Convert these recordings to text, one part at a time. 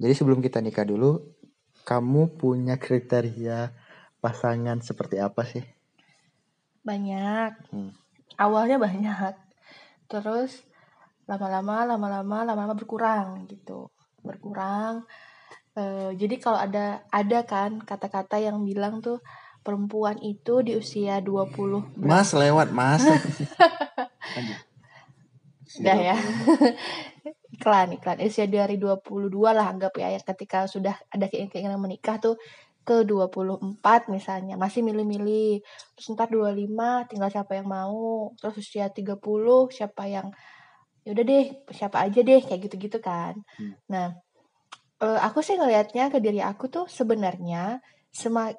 Jadi sebelum kita nikah dulu, kamu punya kriteria pasangan seperti apa sih? Banyak. Hmm. Awalnya banyak. Terus lama-lama lama-lama lama-lama berkurang gitu. Berkurang. Eh, jadi kalau ada ada kan kata-kata yang bilang tuh perempuan itu di usia 20 Mas lewat mas. Udah ya. Iklan, iklan. Usia dari 22 lah anggap ya, ya ketika sudah ada keinginan menikah tuh ke 24 misalnya, masih milih-milih. Terus ntar 25 tinggal siapa yang mau. Terus usia 30 siapa yang yaudah deh, siapa aja deh kayak gitu-gitu kan. Hmm. Nah, eh, aku sih ngelihatnya ke diri aku tuh sebenarnya sema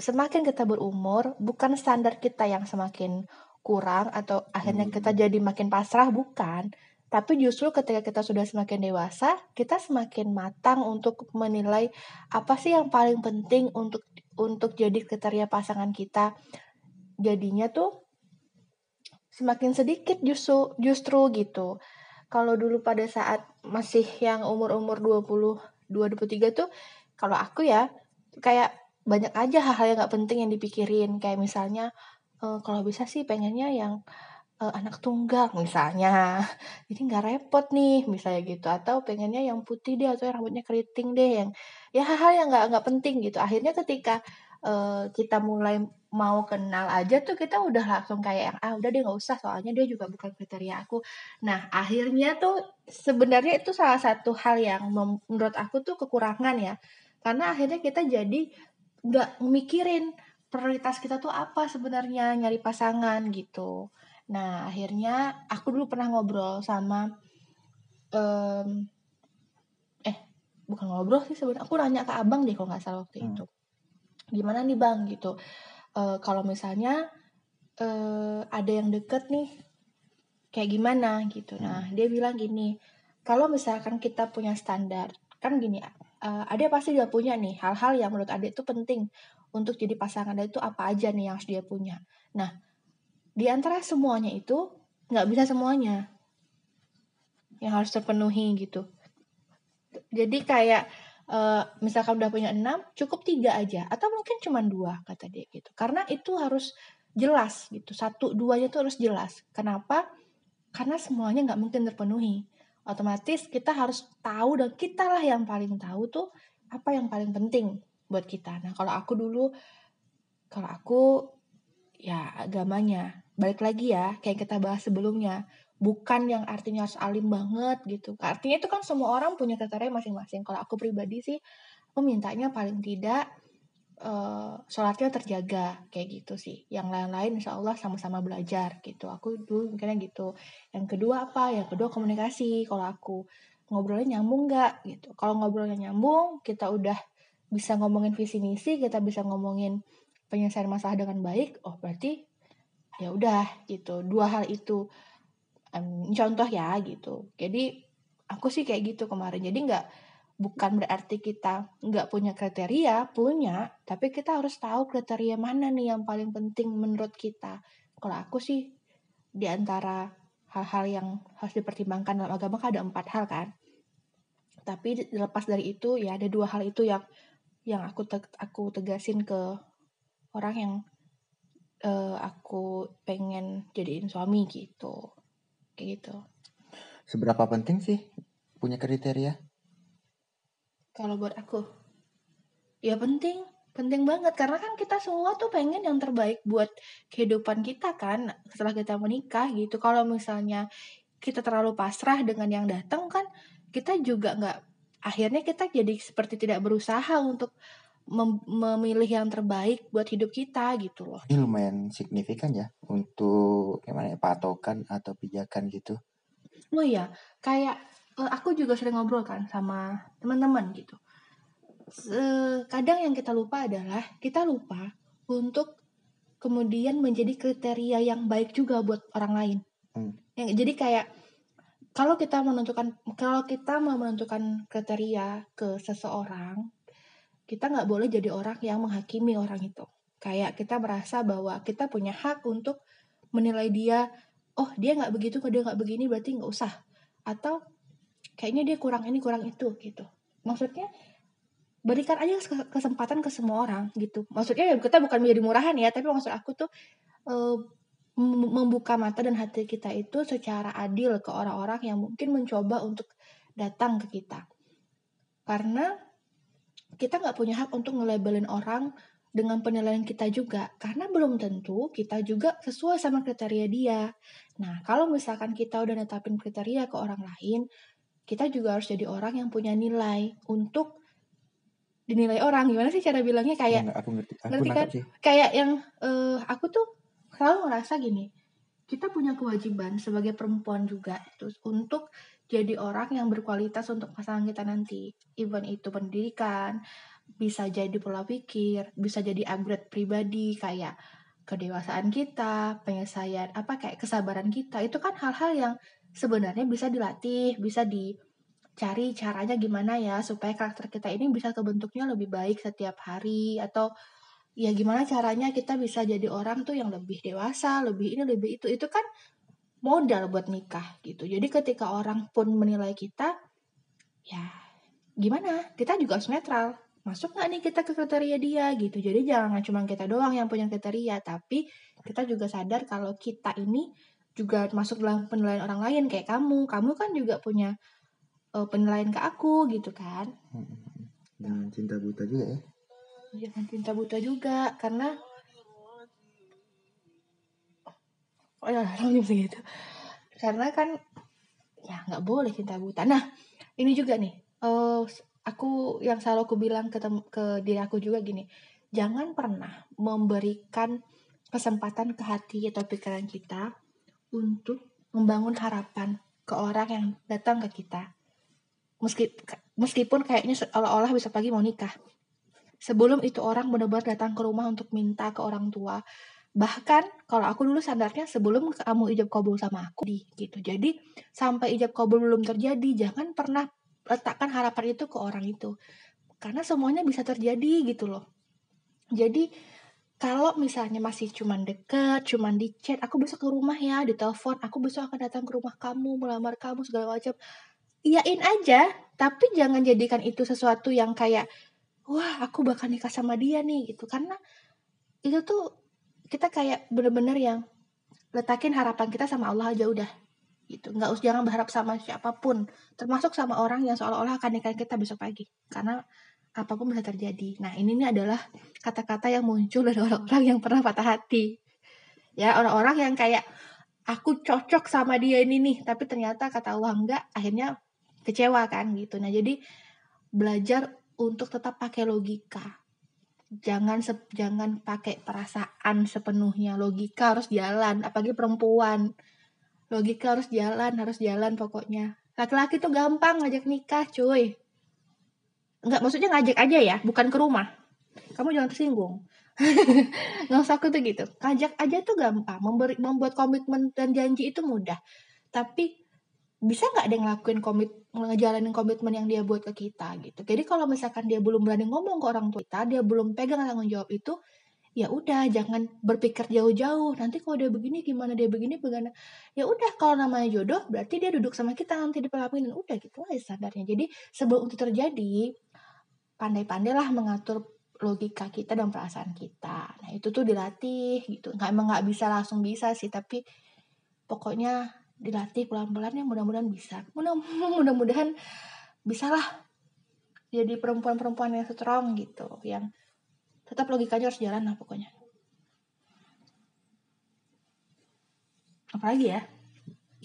semakin kita berumur, bukan standar kita yang semakin kurang atau akhirnya Hmm. kita jadi makin pasrah bukan tapi justru ketika kita sudah semakin dewasa kita semakin matang untuk menilai apa sih yang paling penting untuk untuk jadi kriteria pasangan kita. Jadinya tuh semakin sedikit justru justru gitu. Kalau dulu pada saat masih yang umur-umur 20 23 tuh kalau aku ya kayak banyak aja hal-hal yang nggak penting yang dipikirin. Kayak misalnya eh, kalau bisa sih pengennya yang eh, anak tunggal misalnya. Jadi nggak repot nih misalnya gitu. Atau pengennya yang putih deh atau yang rambutnya keriting deh yang ya hal-hal yang nggak nggak penting gitu. Akhirnya ketika eh, kita mulai mau kenal aja tuh kita udah langsung kayak yang ah udah deh nggak usah soalnya dia juga bukan kriteria aku. Nah akhirnya tuh sebenarnya itu salah satu hal yang menurut aku tuh kekurangan ya. Karena akhirnya kita jadi nggak mikirin prioritas kita tuh apa sebenarnya nyari pasangan gitu. Nah akhirnya aku dulu pernah ngobrol sama em, eh bukan ngobrol sih sebenarnya aku nanya ke abang deh kalau nggak salah waktu Hmm. itu. Gimana nih bang? Gitu. Eh, kalau misalnya eh, ada yang deket nih kayak gimana? Gitu. Nah dia bilang gini kalau misalkan kita punya standar kan gini eh, ada pasti dia punya nih hal-hal yang menurut Ade itu penting untuk jadi pasangan Ade itu apa aja nih yang harus dia punya. Nah di antara semuanya itu nggak bisa semuanya. Yang harus terpenuhi gitu. Jadi kayak eh, misalkan udah punya enam cukup tiga aja. Atau mungkin cuma dua kata dia gitu. Karena itu harus jelas gitu. Satu duanya tuh harus jelas. Kenapa? Karena semuanya nggak mungkin terpenuhi. Otomatis kita harus tahu dan kita lah yang paling tahu tuh apa yang paling penting buat kita. Nah kalau aku dulu kalau aku ya agamanya. Balik lagi ya kayak kita bahas sebelumnya. Bukan yang artinya harus alim banget gitu. Artinya itu kan semua orang punya kriteria masing-masing. Kalau aku pribadi sih aku mintanya paling tidak eh, sholatnya terjaga kayak gitu sih. Yang lain-lain insya Allah sama-sama belajar gitu. Aku dulu mikirnya gitu. Yang kedua apa? Yang kedua komunikasi. Kalau aku ngobrolnya nyambung nggak gitu. Kalau ngobrolnya nyambung kita udah bisa ngomongin visi misi kita bisa ngomongin penyelesaian masalah dengan baik oh berarti ya udah gitu. Dua hal itu Em, contoh ya gitu. Jadi aku sih kayak gitu kemarin. Jadi nggak bukan berarti kita nggak punya kriteria punya tapi kita harus tahu kriteria mana nih yang paling penting menurut kita. Kalau aku sih di antara hal-hal yang harus dipertimbangkan dalam agama kan ada empat hal kan. Tapi lepas dari itu ya ada dua hal itu yang yang aku teg- aku tegasin ke orang yang eh, aku pengen jadiin suami gitu kayak gitu Seberapa penting sih punya kriteria? Kalau buat aku, ya penting, penting banget karena kan kita semua tuh pengen yang terbaik buat kehidupan kita kan setelah kita menikah gitu. Kalau misalnya kita terlalu pasrah dengan yang datang kan kita juga nggak akhirnya kita jadi seperti tidak berusaha untuk mem- memilih yang terbaik buat hidup kita gitu loh. Ini lumayan signifikan ya untuk gimana ya patokan atau pijakan gitu. Oh iya, kayak eh, aku juga sering ngobrol kan sama teman-teman gitu. Kadang yang kita lupa adalah kita lupa untuk kemudian menjadi kriteria yang baik juga buat orang lain. Hmm. Yang jadi kayak kalau kita menentukan kalau kita mau menentukan kriteria ke seseorang, kita nggak boleh jadi orang yang menghakimi orang itu. Kayak kita merasa bahwa kita punya hak untuk menilai dia, oh dia nggak begitu, kalau dia nggak begini berarti nggak usah. Atau kayaknya dia kurang ini kurang itu gitu. maksudnya berikan aja kesempatan ke semua orang gitu maksudnya ya kita bukan menjadi murahan ya tapi maksud aku tuh uh, membuka mata dan hati kita itu secara adil ke orang-orang yang mungkin mencoba untuk datang ke kita karena kita nggak punya hak untuk ngelabelin orang dengan penilaian kita juga karena belum tentu kita juga sesuai sama kriteria dia. Nah, kalau misalkan kita udah netapin kriteria ke orang lain, kita juga harus jadi orang yang punya nilai untuk dinilai orang. Gimana sih cara bilangnya kayak ya, aku ngerti. Aku ngerti kan? Sih. Kayak yang uh, aku tuh selalu ngerasa gini. Kita punya kewajiban sebagai perempuan juga terus untuk jadi orang yang berkualitas untuk pasangan kita nanti. Even itu pendidikan, bisa jadi pola pikir, bisa jadi upgrade pribadi kayak kedewasaan kita, penyelesaian apa kayak kesabaran kita. Itu kan hal-hal yang sebenarnya bisa dilatih, bisa dicari caranya gimana ya supaya karakter kita ini bisa kebentuknya lebih baik setiap hari atau ya gimana caranya kita bisa jadi orang tuh yang lebih dewasa, lebih ini lebih itu. Itu kan modal buat nikah gitu. Jadi ketika orang pun menilai kita ya gimana? Kita juga harus netral masuk nggak nih kita ke kriteria dia gitu jadi jangan cuma kita doang yang punya kriteria tapi kita juga sadar kalau kita ini juga masuk dalam penilaian orang lain kayak kamu kamu kan juga punya uh, penilaian ke aku gitu kan jangan cinta buta juga ya jangan cinta buta juga karena oh ya segitu. Karena kan ya nggak boleh cinta buta. Nah ini juga nih uh, aku yang selalu aku bilang ke ke diri aku juga gini jangan pernah memberikan kesempatan ke hati atau pikiran kita untuk membangun harapan ke orang yang datang ke kita. Meski meskipun kayaknya seolah-olah bisa pagi mau nikah sebelum itu orang benar-benar datang ke rumah untuk minta ke orang tua. Bahkan kalau aku dulu sadarnya sebelum kamu ijab kabul sama aku di gitu. Jadi sampai ijab kabul belum terjadi jangan pernah letakkan harapan itu ke orang itu. Karena semuanya bisa terjadi gitu loh. Jadi kalau misalnya masih cuman deket, cuman di chat, aku besok ke rumah ya, di telepon, aku besok akan datang ke rumah kamu, melamar kamu segala macam. Iyain aja, tapi jangan jadikan itu sesuatu yang kayak wah, aku bakal nikah sama dia nih gitu. Karena itu tuh kita kayak bener-bener yang letakin harapan kita sama Allah aja udah gitu. Nggak usah jangan berharap sama siapa pun. Termasuk sama orang yang seolah-olah akan nikah kita besok pagi. Karena apa pun bisa terjadi. Nah ini, ini adalah kata-kata yang muncul dari orang-orang yang pernah patah hati. Ya orang-orang yang kayak aku cocok sama dia ini nih tapi ternyata kata Allah enggak akhirnya kecewa kan gitu. Nah jadi belajar untuk tetap pakai logika. Jangan se jangan pakai perasaan sepenuhnya. Logika harus jalan apalagi perempuan. Logika harus jalan harus jalan pokoknya. Laki-laki tuh gampang ngajak nikah cuy. Nggak maksudnya ngajak aja ya bukan ke rumah. Kamu jangan tersinggung. Nggak usah aku tuh gitu. Ngajak aja tuh gampang. Memberi membuat komitmen dan janji itu mudah. Tapi bisa nggak dia ngelakuin komit ngejalanin komitmen yang dia buat ke kita gitu. Jadi kalau misalkan dia belum berani ngomong ke orang tua kita dia belum pegang tanggung jawab itu ya udah jangan berpikir jauh-jauh. Nanti kalau dia begini gimana dia begini bagaimana? Ya udah kalau namanya jodoh berarti dia duduk sama kita nanti di pelaminan. Udah gitu aja sadarnya jadi sebelum itu terjadi pandai-pandailah mengatur logika kita dan perasaan kita. Nah itu tuh dilatih gitu. Nggak emang nggak bisa langsung bisa sih tapi pokoknya dilatih pelan-pelan ya mudah-mudahan bisa. Mudah-mudahan bisalah jadi perempuan-perempuan yang strong gitu yang tetap logikanya harus jalan lah pokoknya. Apalagi ya?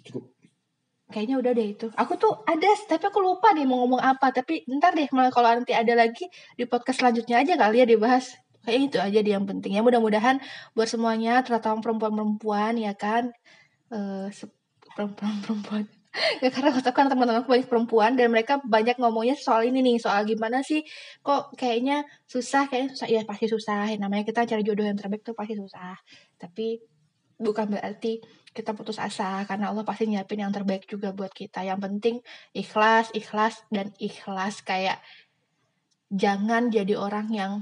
Cukup. Kayaknya udah deh itu. Aku tuh ada tapi aku lupa deh mau ngomong apa. Tapi ntar deh malah kalau nanti ada lagi di podcast selanjutnya aja kali ya dibahas. Kayak itu aja deh yang penting ya. Mudah-mudahan buat semuanya terutama perempuan-perempuan ya kan? Uh, perempuan-perempuan. Ya karena kan teman-teman aku banyak perempuan dan mereka banyak ngomongnya soal ini nih soal gimana sih kok kayaknya susah kayaknya susah. Ya pasti susah. Ya, namanya kita cari jodoh yang terbaik tuh pasti susah. Tapi bukan berarti kita putus asa karena Allah pasti nyiapin yang terbaik juga buat kita. Yang penting ikhlas ikhlas dan ikhlas. Kayak jangan jadi orang yang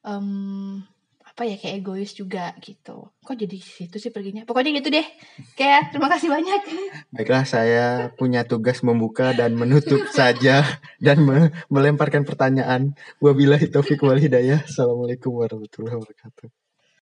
um, apa ya kayak egois juga gitu kok jadi situ sih perginya pokoknya gitu deh kayak terima kasih banyak Baiklah, saya punya tugas membuka dan menutup saja dan me- melemparkan pertanyaan. Wabillahi taufik wal hidayah. Assalamualaikum warahmatullahi wabarakatuh.